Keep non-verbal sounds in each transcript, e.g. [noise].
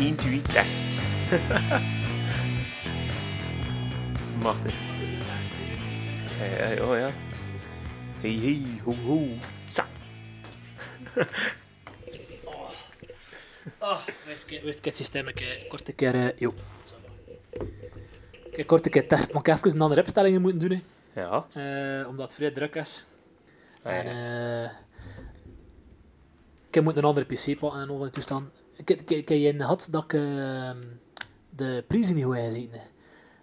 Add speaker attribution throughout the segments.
Speaker 1: 1, 2, test. Machtig. Ja, ja, oh ja. Hey, hey, ho, ho. Tsa.
Speaker 2: Ah, wist ik ik het systeem een keer, kort een keer... eh, jo. Kijk, kort een keer testen. Maar ik heb even een andere opstellingen moeten doen, hè.
Speaker 1: Ja.
Speaker 2: Eh, omdat het vrij druk is.
Speaker 1: Ah,
Speaker 2: En eh ik moet een andere PC pakken en al die. Ik ik- ik heb je gehad dat ik eh, de prijzen niet goed inzien.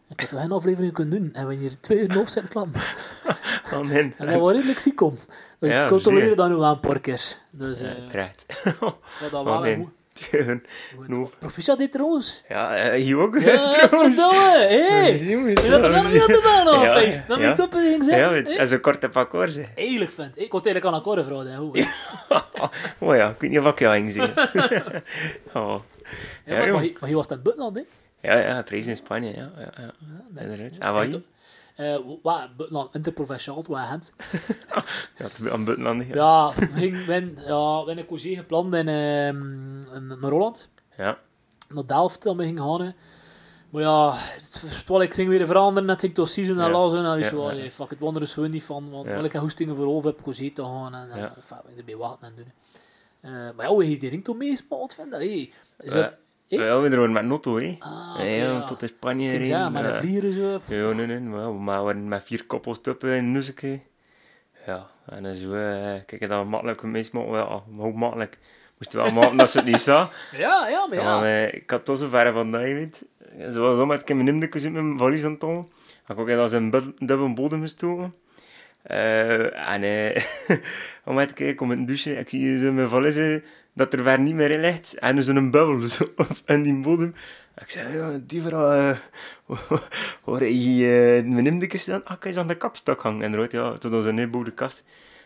Speaker 2: Ik had toch geen aflevering kunnen doen en we hier twee uur in de hoofd zitten klappen. [laughs]
Speaker 1: Oh.
Speaker 2: En dat was redelijk ziek om. Dus
Speaker 1: Ja,
Speaker 2: ik controleer dat nu aan [laughs] een paar keer. Dus eh
Speaker 1: Ja,
Speaker 2: wat dat
Speaker 1: Oh,
Speaker 2: wel
Speaker 1: nee. Nou.
Speaker 2: Proficiat dit trouwens.
Speaker 1: Ja, eh, hier ook.
Speaker 2: Ja, [laughs] verdomme, hé!
Speaker 1: Jongens,
Speaker 2: Je had er dan weer gedaan,
Speaker 1: Ja,
Speaker 2: al, feest. Dan moet je het op een ding zijn.
Speaker 1: Ja, het is een korte pakkoord. hè.
Speaker 2: Eigenlijk vind ik. Ik kon eigenlijk aan akkoorden vragen. hoe. [laughs]
Speaker 1: Oh ja, ik weet niet of ik jou ging zien. [laughs] oh.
Speaker 2: Ja, maar, maar, hij- maar hij was in het buitenland, hè?
Speaker 1: Ja, ja, prijs in Spanje, ja. ja, ja.
Speaker 2: Ja, nice,
Speaker 1: Inderdaad.
Speaker 2: nice.
Speaker 1: En
Speaker 2: eh, wat, buitenland, interprovinciaal, wat hand. [laughs]
Speaker 1: Ja, aan buitenland. Ja.
Speaker 2: Gingen ben, ja, hebben een congé gepland in, ehm, in, naar Holland.
Speaker 1: ja.
Speaker 2: Naar Delft, dat we gingen gaan. Maar ja, het, ik ging weer veranderen. Het ging toch season en lazen. En wist
Speaker 1: Ja,
Speaker 2: wel,
Speaker 1: ja.
Speaker 2: hey, fuck, het wonder is gewoon niet van. Want
Speaker 1: Ja.
Speaker 2: wel, ik heb hoestingen voor over heb congé te gaan. En, en
Speaker 1: Ja.
Speaker 2: enfin, we erbij wachten en doen. Eh, maar ja, hoe je die ring toch meespaalt, vind je? Hey, is. Hey?
Speaker 1: Ja, we waren met Notto, hè.
Speaker 2: Ah,
Speaker 1: ja, ja. tot in Spanje
Speaker 2: met een
Speaker 1: ja.
Speaker 2: vlieger en zo.
Speaker 1: Ja, nee, nee. Maar we waren met vier koppels tuppen in Nusseke. Ja, en dan zo, eh, kijk, dat makkelijk meestal, ja, maar ook makkelijk. Moest wel maken dat ze het niet zag. [laughs]
Speaker 2: Ja, ja, maar
Speaker 1: Ja. Want, eh, ik had toch zo ver van dat, je weet. Zo met ik heb mijn uit mijn valies aan het houden. Had ik ook een bud- dubbele bodem gestoken. Eh, en eh, [laughs] om uit te kijken, kom in de douche, ik zie zo mijn valies eh, dat er ver niet meer in ligt. En zo'n bubbel zo, in die bodem. Ik zei, ja, die vrouw, eh, [laughs] waar heb je uh, mijn nimmertjes staan? Ah, kijk, is aan de kapstok hangen. En eruit, ja, tot onze neerboven kast.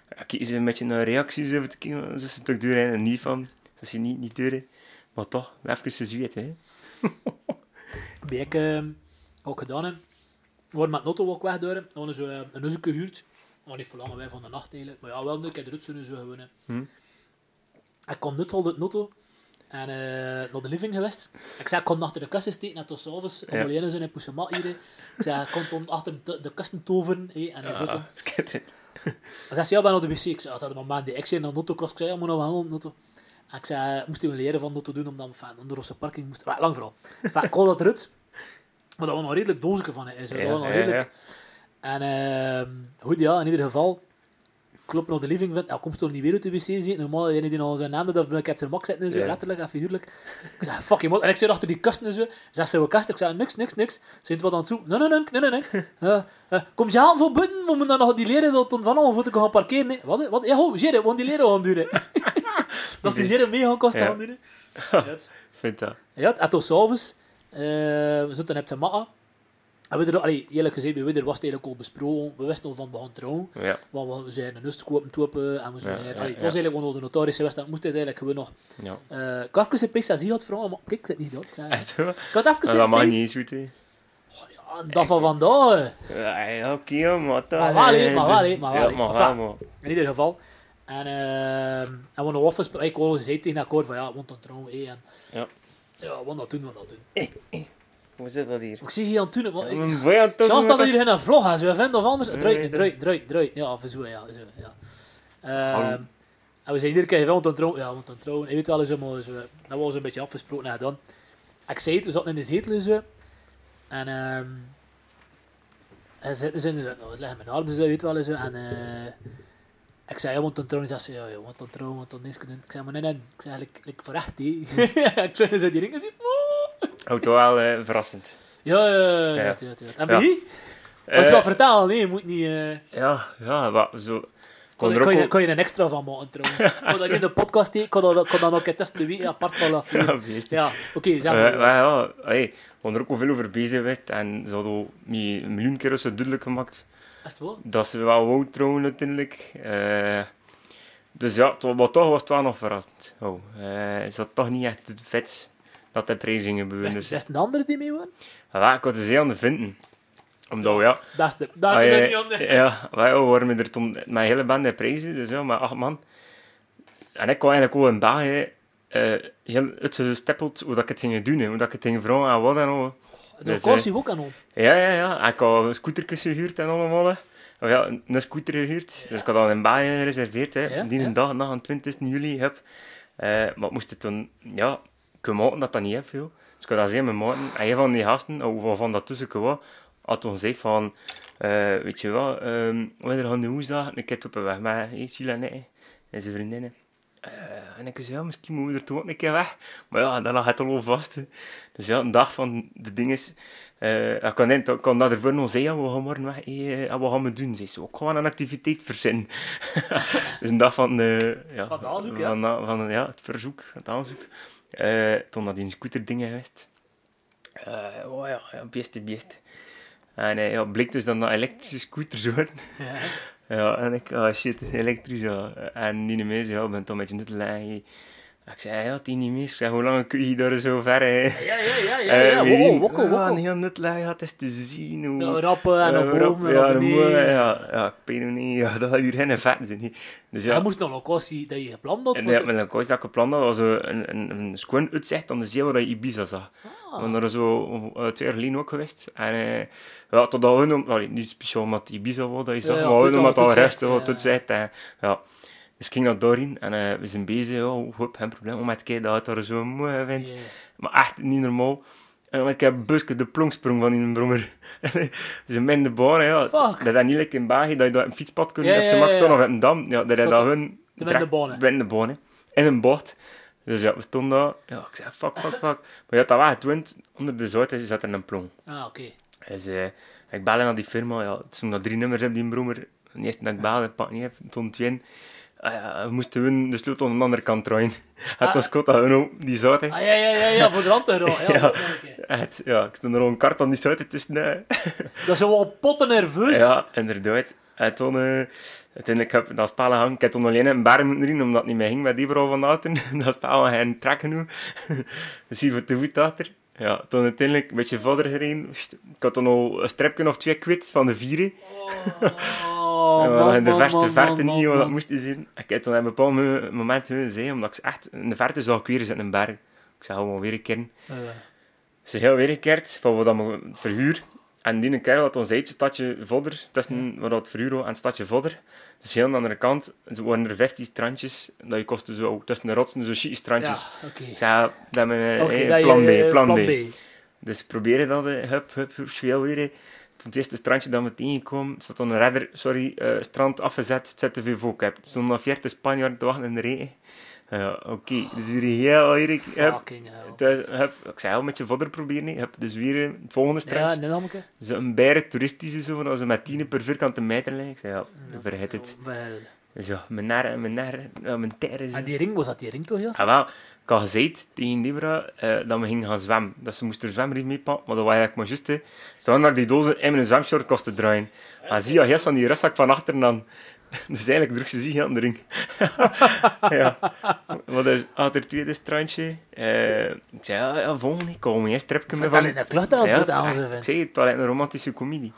Speaker 1: Kijk eens een beetje naar reacties over te kijken. Is een stuk duur en niet van. Dat is niet, niet duur, hè. Maar toch, even zweet, hè. [laughs]
Speaker 2: Ben ik eh, ook gedaan heb. We waren met Notto ook weg door. We hadden zo een huisje gehuurd. Maar niet voor lang, wij van de nacht eigenlijk. Maar ja, wel ik heb de rutsen zo gewoon. hè.
Speaker 1: Hm.
Speaker 2: Ik kwam net al uit Notto. En eh, naar de living geweest. Ik zei, ik kon achter de kasten steken en tot s'avonds. Om alleen zo in Poesemat hier. Ik zei, ik kon achter de, de kasten toveren. hè, en hij dan.
Speaker 1: Ah. [laughs]
Speaker 2: Hij zei, ja, ben op de wc. Ik zei, dat had mijn man die ik zei naar Notto cross. Ik zei, ja, moet nou wel. En ik zei, moest hij leren van Notto doen, omdat we van de Rosse parking moesten. Maar lang vooral. Enfin, ik kon dat eruit. Maar dat was nog redelijk doosje van is.
Speaker 1: Ja,
Speaker 2: dat was nog redelijk. En ehm goed, ja, in ieder geval. Ik loop naar de living, vind, ja, kom toch niet weer uit de wc zien. Normaal, degene die al zijn naam dat ik heb er mak zitten en zo,
Speaker 1: Ja.
Speaker 2: letterlijk en figuurlijk. Ik zei, fuck je man. En ik zit achter die kasten en zo. Zeg ze, kast? Ik zei, niks, niks, niks. Ze wat aan het zoeken. Nee, nee, nee, nee, nee. nee. [laughs] Eh, eh, kom je aan voor buiten? We moeten dan nog die leren dat dan van al voor te gaan parkeren. Nee. Wat? Wat? Ja, ho, we gaan die leren gaan doen. [laughs] [laughs] dat ze Jere mee gaan kosten
Speaker 1: Ja.
Speaker 2: gaan doen. Ja, het-
Speaker 1: Vind dat.
Speaker 2: ja, en tot s'avonds. eh we zitten op de matten. En we er, allee, eerlijk gezegd, bij Widder was het eigenlijk al besproken. We wisten al van we gaan trouwen.
Speaker 1: Ja.
Speaker 2: Want we zijn een huis kopen, topen en we zijn...
Speaker 1: Ja, ja,
Speaker 2: allee, het was eigenlijk wel de notaris geweest het moest het eigenlijk gewoon nog...
Speaker 1: Ja.
Speaker 2: eh ik had even een prestatie had vragen, maar kijk, ik zit niet dat. Ik, had even
Speaker 1: dat mag niet eens goed, hè.
Speaker 2: oh, ja, dag van vandaag.
Speaker 1: Ja, oké, maar dat...
Speaker 2: Maar wel,
Speaker 1: eh,
Speaker 2: maar wel, maar wel,
Speaker 1: maar wel, maar...
Speaker 2: In ieder geval. En, eh en we nog afgesproken, ik al gezegd tegen akkoord van ja, moeten dan trouwen. en,
Speaker 1: Ja.
Speaker 2: ja, we gaan dat doen, we gaan dat doen.
Speaker 1: Hoe zit dat hier?
Speaker 2: Ik zie hier aan het doen, maar ik,
Speaker 1: aan
Speaker 2: Chance dat er hier een vlog is, we vinden of anders. Niet, draait, draait, draait. Ja, of zo, ja. Zo, ja. Ehm, en we zijn iedere keer, we moeten trouwen. Ja, we moeten trouwen. Je weet wel eens, maar zo, dat was een beetje afgesproken en gedaan. Ik zei het, we zaten in de zetel en zo. En ehm en ze zijn dus, nou, we leggen mijn armen zo, weet wel eens zo. En eh ik zei, ja, moeten trouwen. Ze zei, ja, ja, we moeten trouwen, we moeten niks doen. Ik zei, maar nee, nee. Ik zei, like, like voor echt. [laughs] Ik vind zo die ringen, zo.
Speaker 1: Houdt wel eh, verrassend.
Speaker 2: Ja, ja, ja, ja. En
Speaker 1: Ja.
Speaker 2: bij je? Wat je
Speaker 1: Eh,
Speaker 2: wel vertellen, nee, je moet niet... eh,
Speaker 1: Ja, ja, wat, zo... Kon
Speaker 2: je-
Speaker 1: er ook
Speaker 2: je, je er een extra van maken trouwens. [laughs] Kan dat in de podcast ik kan dat, nog een keer tussen de week apart van laten zien.
Speaker 1: Ja, beest.
Speaker 2: Ja, oké, zeg
Speaker 1: Eh,
Speaker 2: maar.
Speaker 1: maar ja, hey, hadden er ook wel veel over bezig geweest en ze hadden me een miljoen keer zo duidelijk gemaakt
Speaker 2: Is het wel?
Speaker 1: dat ze wel wou trouwen uiteindelijk. Eh, dus ja, maar toch was het wel nog verrassend. Oh, eh, is dat toch niet echt het vets dat de gebeuren.
Speaker 2: Best,
Speaker 1: Dus,
Speaker 2: best een andere die mee woont?
Speaker 1: ja, ik had ze heel aan de vinden. Omdat we, ja,
Speaker 2: Beste, daar kun je niet aan de...
Speaker 1: ja, wij waren er toen met hele band prijzen, dus ja, maar acht man. En ik kwam eigenlijk ook in België eh heel uitgestippeld hoe dat ik het ging doen, hè, hoe dat ik het ging vragen en wat en al.
Speaker 2: De
Speaker 1: Dus,
Speaker 2: vakantie ook aan om.
Speaker 1: Ja, ja, ja. Ik had scootertjes gehuurd en allemaal. Of ja, een een scooter gehuurd. Dus ik had al in Baaien gereserveerd. Hè.
Speaker 2: Ja,
Speaker 1: Die
Speaker 2: ja.
Speaker 1: een dag, na een 20 juli. Heb. Eh, maar ik moest het toen... Ja, ik dat dat niet heb veel. Dus ik had dat zeggen met maten. En een van die gasten, of waarvan dat tussen was, had toen gezegd van... eh, weet je wat, ehm we gaan de woensdag een keer op een weg met hey, Sila en ik en zijn vriendinnen. Eh, en ik zei, ja, misschien moeten we er toch ook een keer weg. Maar ja, dat lag het al vast. hè. Dus ja, een dag van de dingen is... eh ik kan, ik kan dat ervoor nog zeggen, ja, we gaan morgen weg. eh, en wat gaan we doen? Ze zo, ik ga een activiteit verzinnen. [laughs] dus een dag van... eh ja,
Speaker 2: Van het aanzoek.
Speaker 1: Van, van, van, ja, het verzoek, het aanzoek. Eh, toen dat die scooter dingen geweest. Eh oh ja, ja, beste, beste. En eh, ja, bleek dus dan dat elektrische scooters worden.
Speaker 2: Ja. [laughs]
Speaker 1: Ja, en ik, oh shit, elektrisch, ja. En die mee zei, ja, ik ben toch met je nuttel. Ik zei, ja, die niet meer. Ik zei, hoe lang kun je daar zo ver, hè?
Speaker 2: Ja, ja, ja, ja.
Speaker 1: Eh,
Speaker 2: ja.
Speaker 1: weer
Speaker 2: Wokkel,
Speaker 1: in.
Speaker 2: wokkel,
Speaker 1: Ja, heel nuttel, ja, het is te zien. Hoe...
Speaker 2: Ja, rappen en
Speaker 1: Ja,
Speaker 2: naar
Speaker 1: rap,
Speaker 2: boven en
Speaker 1: ja, moet-
Speaker 2: beneden.
Speaker 1: ja, ja, ik weet het niet. Ja, dat gaat hier geen vet zijn. Dus ja,
Speaker 2: Hij moest een locatie dat je gepland had.
Speaker 1: en ja, een koers dat ik gepland had, was een, een, een schoon uitzicht aan de zee waar je Ibiza zag.
Speaker 2: Ah.
Speaker 1: We waren er zo eh, twee jaar geleden ook geweest. En eh, ja, totdat we hem, allee, niet speciaal omdat Ibiza was dat je zag,
Speaker 2: ja,
Speaker 1: maar we omdat al rest wat
Speaker 2: ja.
Speaker 1: uitzicht. En, ja. Dus ik ging naar daarin en eh, we zijn bezig. Ja, goed, geen probleem. Om te kijken dat het daar zo mooi vindt.
Speaker 2: Ja.
Speaker 1: Maar echt niet normaal. En dan heb ik buske de plongsprong van die brommer. [laughs] dus in mijn de baan, ja.
Speaker 2: Fuck.
Speaker 1: Dat is niet lekker in België, dat je op een fietspad kunt
Speaker 2: Ja,
Speaker 1: op max
Speaker 2: ja, ja.
Speaker 1: of op een dam. Ja, dat je
Speaker 2: Tot
Speaker 1: dat hun...
Speaker 2: de. Wendebanen.
Speaker 1: In een bocht. Dus ja, we stonden daar. Ja, ik zei, fuck, fuck, fuck. [laughs] Maar je had dat wel getwint. Onder de zout zat er een plong.
Speaker 2: Ah, oké.
Speaker 1: Dus eh, ik belde naar die firma. Ja, het zijn nog drie nummers op die brommer. De eerste dat ik belde, ik pak niet heb, stond twee in. Ah, ja, we moesten hun de sleutel aan de andere kant draaien. [laughs] Het
Speaker 2: Ah.
Speaker 1: was kot dat hun ook die zout. hè.
Speaker 2: Ah, ja, ja, ja, ja, voor de rand te [laughs] Ja,
Speaker 1: Ja. ja, ik stond er al een kart aan die zout tussen. [laughs]
Speaker 2: Dat is wel potten nerveus.
Speaker 1: Ja, inderdaad. En toen, eh, uiteindelijk heb ik dat spel gehangen. Ik heb toen alleen een bar moeten erin, omdat het niet meer ging met die vrouw van Aten. dat spel had geen trek genoeg. dus hier voor de voet achter. Ja, toen uiteindelijk een beetje verder gereden. Ik had toen al een stripje of twee kwijt van de vieren.
Speaker 2: Oh,
Speaker 1: Ja,
Speaker 2: man,
Speaker 1: in de verte,
Speaker 2: man,
Speaker 1: verte niet dat moest zien. Ik heb toen op een bepaald mo- moment zei, omdat ik echt in de verte zag ik weer zitten in een berg. Ik zei gewoon weer een keer.
Speaker 2: Ja.
Speaker 1: Ze heel weergekeerd van wat we het verhuur. En die kerel had ons het stadje Vodder, tussen waar het verhuur en het stadje Vodder. Dus heel aan de andere kant ze waren er 15 strandjes. Dat je kostte zo tussen de rotsen zo chique strandjes.
Speaker 2: Ja, oké.
Speaker 1: Ik zei, dat
Speaker 2: Oké,
Speaker 1: eh,
Speaker 2: je,
Speaker 1: plan B,
Speaker 2: eh,
Speaker 1: plan, B.
Speaker 2: B.
Speaker 1: Dus proberen dat, eh, hup, hup, hup, weer. Eh. Het eerste strandje dat we tegenkwam, zat een redder, sorry, eh, strand afgezet, het zet te veel volk. heb. Er stonden nog 40 Spanjaarden te wachten in de regen. Ja, oké, dus weer heel
Speaker 2: hell.
Speaker 1: dus, hup, ik zei al met je vodder proberen. Hup, dus weer eh, het volgende
Speaker 2: Ja,
Speaker 1: strandje.
Speaker 2: nee, namelijk.
Speaker 1: Zo een bijre toeristische zo, van als ze met 10 per vierkante meter liggen. Ik zei ja, vergeet het. Dus ja, mijn naar, mijn naar, ja, mijn terren.
Speaker 2: En die ring, was dat die ring toch, Jas?
Speaker 1: Ah, wel, ik had gezegd tegen Debra eh, dat we gingen gaan zwemmen. Dat ze moesten er zwemmen mee pakken, maar dat was eigenlijk maar juist. hè. Ze hadden naar die dozen in mijn zwemshort kosten draaien. Maar zie je, heel aan die rustzak van achteren dan. [laughs] Dus eigenlijk droeg ze zich aan de ring. [laughs] ja. Wat is, had er tweede strandje. Eh, ik zei, ja, ja volgende, ik kom eerst tripje
Speaker 2: Vertel
Speaker 1: van... Ja, ik zei het, was een romantische comedie.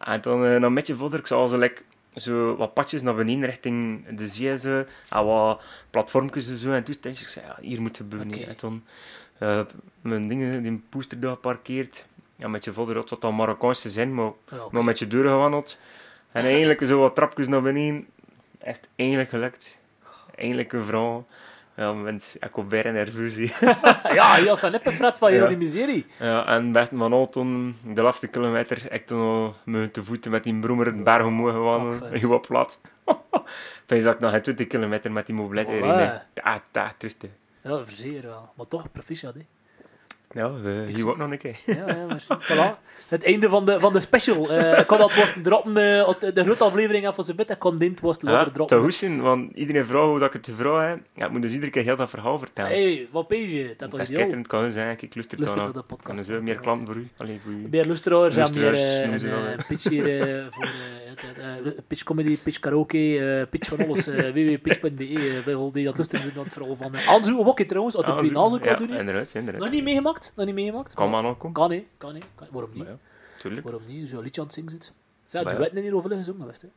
Speaker 1: En dan uh, met je vodder, ik zag zo, like, zo wat padjes naar beneden richting de zee, zo, en wat platformpjes en zo. En toen dacht ik, ik zei, ja, hier moeten we
Speaker 2: Oké.
Speaker 1: En toen eh, mijn dingen, die poester daar geparkeerd. Ja, met je vodder had dat dan Marokkaanse zin, maar,
Speaker 2: oké.
Speaker 1: maar met je deur gewandeld. En eigenlijk zo wat trapjes naar beneden. Echt eindelijk gelukt. Eindelijk een vrouw. Ja, mensen, ik nerveus. hè. [laughs]
Speaker 2: Ja, Jas, dat net fret van heel
Speaker 1: Ja.
Speaker 2: die miserie.
Speaker 1: Ja, en best al toen, de laatste kilometer, ik toen met te voeten met die brommer het berg omhoog gewandeld.
Speaker 2: Kakvet.
Speaker 1: Heel plat. [laughs] Toen zag ik nog geen 20 kilometer met die mobilet
Speaker 2: Voilà.
Speaker 1: erin. Ja, dat is het.
Speaker 2: Ja, verzeer wel. Maar toch, proficiat, hè.
Speaker 1: Ja, we, hier ook nog een keer.
Speaker 2: Ja, ja. Voilà. Het einde van de, van de special. Eh, ik kon dat was droppen, eh, de, grote aflevering af van zijn bed. Ik kon dit was
Speaker 1: Ja,
Speaker 2: later
Speaker 1: te
Speaker 2: droppen.
Speaker 1: goed want iedereen vraagt hoe dat ik het vragen heb. Ja, ik moet dus iedere keer heel dat verhaal vertellen.
Speaker 2: hey, wat pees je? Dat
Speaker 1: is het kan zijn, ik luister
Speaker 2: Luister
Speaker 1: dan
Speaker 2: naar de
Speaker 1: En
Speaker 2: podcast.
Speaker 1: dan zijn meer klanten voor u. Alleen voor u.
Speaker 2: Meer luisteraars en meer
Speaker 1: hè.
Speaker 2: pitch hier eh, [laughs] voor pitch comedy, pitch karaoke, pitch van alles. [laughs] www.pitch.be. Bij al die dat luisteren zijn dat vooral van. eh, aanzoeken, wat je trouwens, uit de twee
Speaker 1: ja,
Speaker 2: wat doen.
Speaker 1: inderdaad, inderdaad.
Speaker 2: Nog niet meegemaakt? Nog niet meegemaakt?
Speaker 1: Kan maar nog komen.
Speaker 2: Kan niet, kan. Kan- Waarom niet?
Speaker 1: Ja, tuurlijk.
Speaker 2: Waarom niet? Zo'n liedje aan het zingen zit. Zij, weet niet hier over gezongen geweest, hè.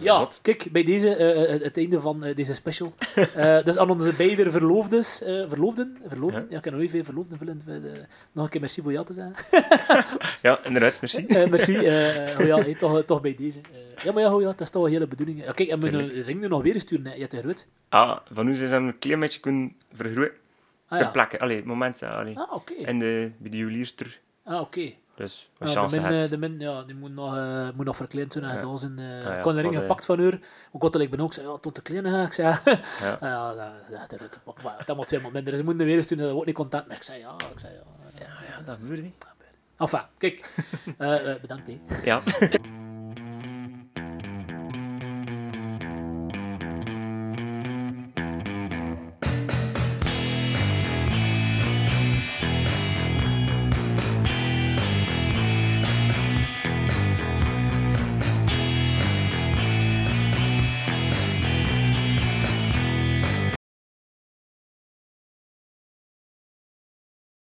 Speaker 2: Ja, kijk, bij deze, eh, het einde van eh, deze special. [laughs] Eh, dus aan onze beide verloofdes, verloofden, verloofden,
Speaker 1: Ja.
Speaker 2: ja. ik heb nog veel verloofden willen. eh, nog een keer merci voor ja te zeggen. [laughs]
Speaker 1: Ja, inderdaad, merci.
Speaker 2: Merci, oh ja, hey, toch, toch bij deze. Ja, maar ja, oh ja, dat is toch een hele bedoeling. Ja, kijk, en we moeten ring nu nog weer sturen, hè. je hebt groot.
Speaker 1: Ah, van hoe ze hem een klein beetje kunnen vergroeien.
Speaker 2: Ah
Speaker 1: Ter
Speaker 2: ja.
Speaker 1: plekke. Allee, het moment. Allee.
Speaker 2: Ah, oké.
Speaker 1: En de, bij de juwelierster.
Speaker 2: Ah, oké.
Speaker 1: Dus, wat
Speaker 2: Ja, de
Speaker 1: chance
Speaker 2: min,
Speaker 1: had.
Speaker 2: eh, de min, ja, die moet nog, eh, moet nog verkleind zijn
Speaker 1: Ja.
Speaker 2: gedaan zijn. eh,
Speaker 1: ja,
Speaker 2: ik kon de ring
Speaker 1: de-
Speaker 2: gepakt van haar. Ook wat ik ben ook zei, ja, tot de kleine ga. Ik zei, ja, [laughs]
Speaker 1: Ja.
Speaker 2: ja, dat, dat, dat, dat, dat moet twee minder. Ze moeten weer sturen, dat wordt niet content. Maar ik zei, ja, ik zei, ja.
Speaker 1: Ja, ja, dat gebeurde niet.
Speaker 2: Enfin, kijk. [laughs] Eh, bedankt, hè.
Speaker 1: Ja. [laughs]